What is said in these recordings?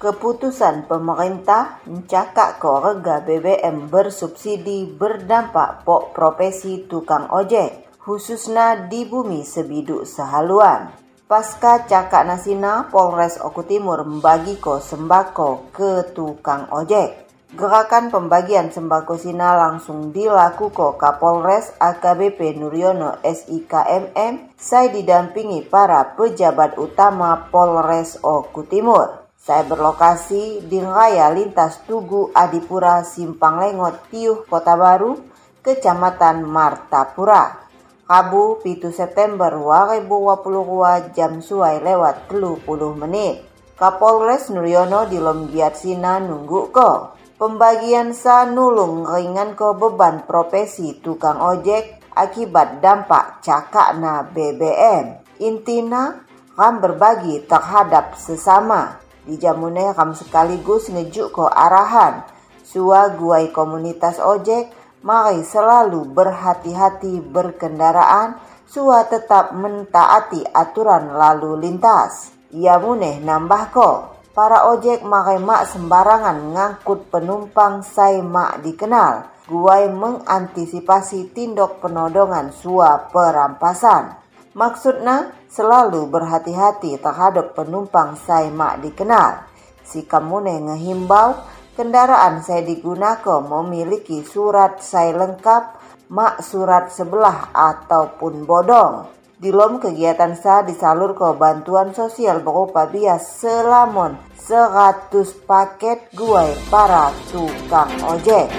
Keputusan pemerintah mencakak ke BBM bersubsidi berdampak pok profesi tukang ojek, khususnya di bumi sebiduk sehaluan. Pasca cakak nasina, Polres Oku Timur membagi ko sembako ke tukang ojek. Gerakan pembagian sembako sina langsung dilakukan Kapolres AKBP Nuryono SIKMM saya didampingi para pejabat utama Polres Oku Timur. Saya berlokasi di Raya Lintas Tugu Adipura Simpang Lengot Tiuh Kota Baru, Kecamatan Martapura. Rabu pitu September 2022 jam suai lewat 30 menit. Kapolres Nuryono di Lomgiat Sina nunggu ko. Pembagian sa nulung ringan ko beban profesi tukang ojek akibat dampak cakakna BBM. Intina ram berbagi terhadap sesama di jamune kam sekaligus ngejuk ko arahan. Sua guai komunitas ojek mari selalu berhati-hati berkendaraan. Sua tetap mentaati aturan lalu lintas. Ia muneh nambah ko para ojek mari mak sembarangan ngangkut penumpang sai mak dikenal. Guai mengantisipasi tindak penodongan sua perampasan Maksudnya selalu berhati-hati terhadap penumpang saya mak dikenal. Si kamune ngehimbau kendaraan saya digunakan memiliki surat saya lengkap, mak surat sebelah ataupun bodong. Di lom kegiatan saya disalur ke bantuan sosial berupa bias selamon 100 paket guai para tukang ojek.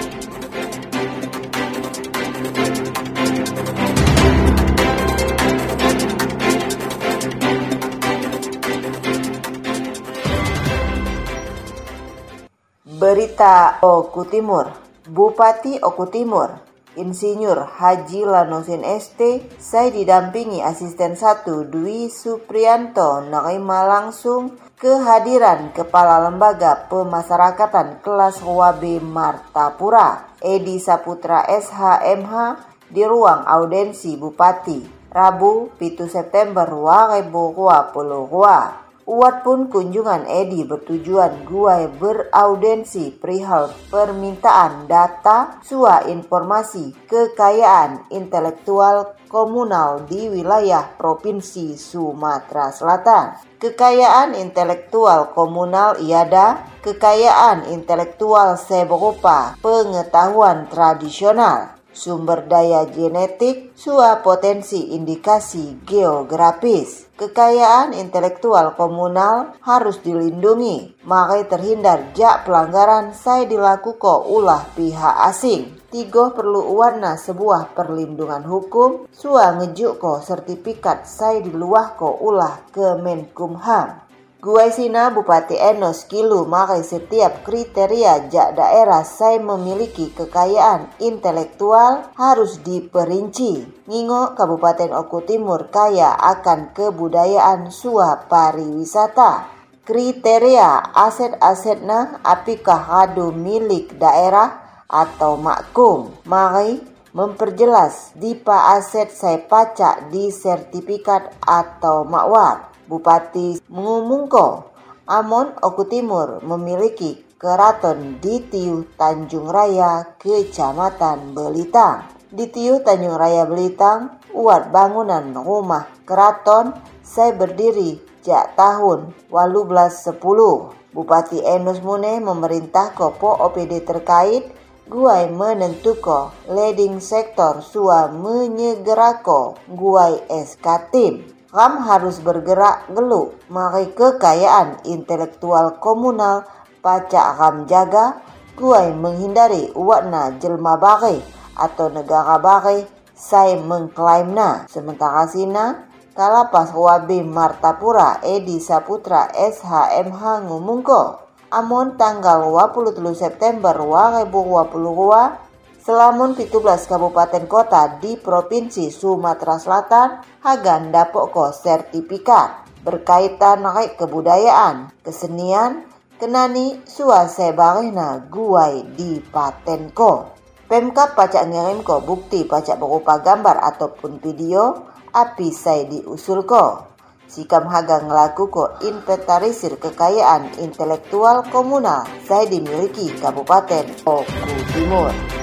Berita Oku Timur Bupati Oku Timur Insinyur Haji Lanosin ST saya didampingi asisten 1 Dwi Suprianto menerima langsung kehadiran Kepala Lembaga Pemasyarakatan Kelas Wabe Martapura Edi Saputra SHMH di ruang audensi Bupati Rabu 7 September 2022. Uat pun kunjungan Edi bertujuan guai beraudensi perihal permintaan data sua informasi kekayaan intelektual komunal di wilayah Provinsi Sumatera Selatan. Kekayaan intelektual komunal iada kekayaan intelektual seberupa pengetahuan tradisional, sumber daya genetik, sua potensi indikasi geografis. Kekayaan intelektual komunal harus dilindungi, maka terhindar jak pelanggaran saya dilakukan ulah pihak asing. Tiga perlu warna sebuah perlindungan hukum, sua ngejuk ko sertifikat saya diluah ko ulah ke Menkumham. Guai Sina Bupati Enos Kilu makai setiap kriteria jak daerah saya memiliki kekayaan intelektual harus diperinci. Ngingo Kabupaten Oku Timur kaya akan kebudayaan suah pariwisata. Kriteria aset-asetna apikah hadu milik daerah atau makum. Mari memperjelas dipa aset saya pacak di sertifikat atau makwab. Bupati mengumumkan Amon Oku Timur memiliki keraton di Tiu Tanjung Raya, Kecamatan Belitang. Di Tiu Tanjung Raya Belitang, uat bangunan rumah keraton saya berdiri sejak tahun 1810. Bupati Enus Mune memerintah kopo OPD terkait guai menentuko leading sektor sua menyegerako guai eskatim. Ram harus bergerak gelu mari kekayaan intelektual komunal pacak ram jaga guai menghindari uatna jelma bagi atau negara bare saya mengklaimna sementara sina kalapas wabi Martapura Edi Saputra SHMH ngumungko amon tanggal 23 September 2022 selamun 17 kabupaten kota di Provinsi Sumatera Selatan hagan dapok sertifikat berkaitan naik kebudayaan, kesenian, kenani suasebarina guai di patenko. Pemkap pacak ngirim ko bukti pacak berupa gambar ataupun video api saya diusul ko. Sikam haga ngelaku ko inventarisir kekayaan intelektual komunal saya dimiliki Kabupaten Oku Timur.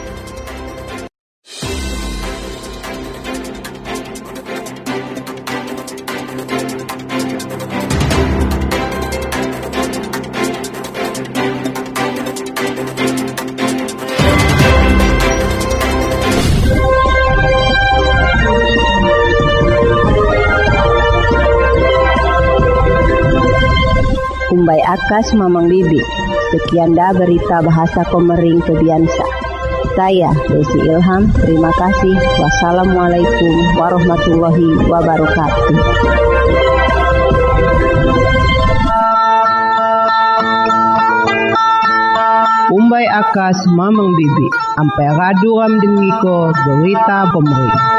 Kumbai Akas Mamang Bibi. Sekian dah berita bahasa Komering Kebiansa. Saya Desi Ilham, terima kasih. Wassalamualaikum warahmatullahi wabarakatuh. Umbai akas mamang bibi, ampai raduram dengiko berita pemerintah.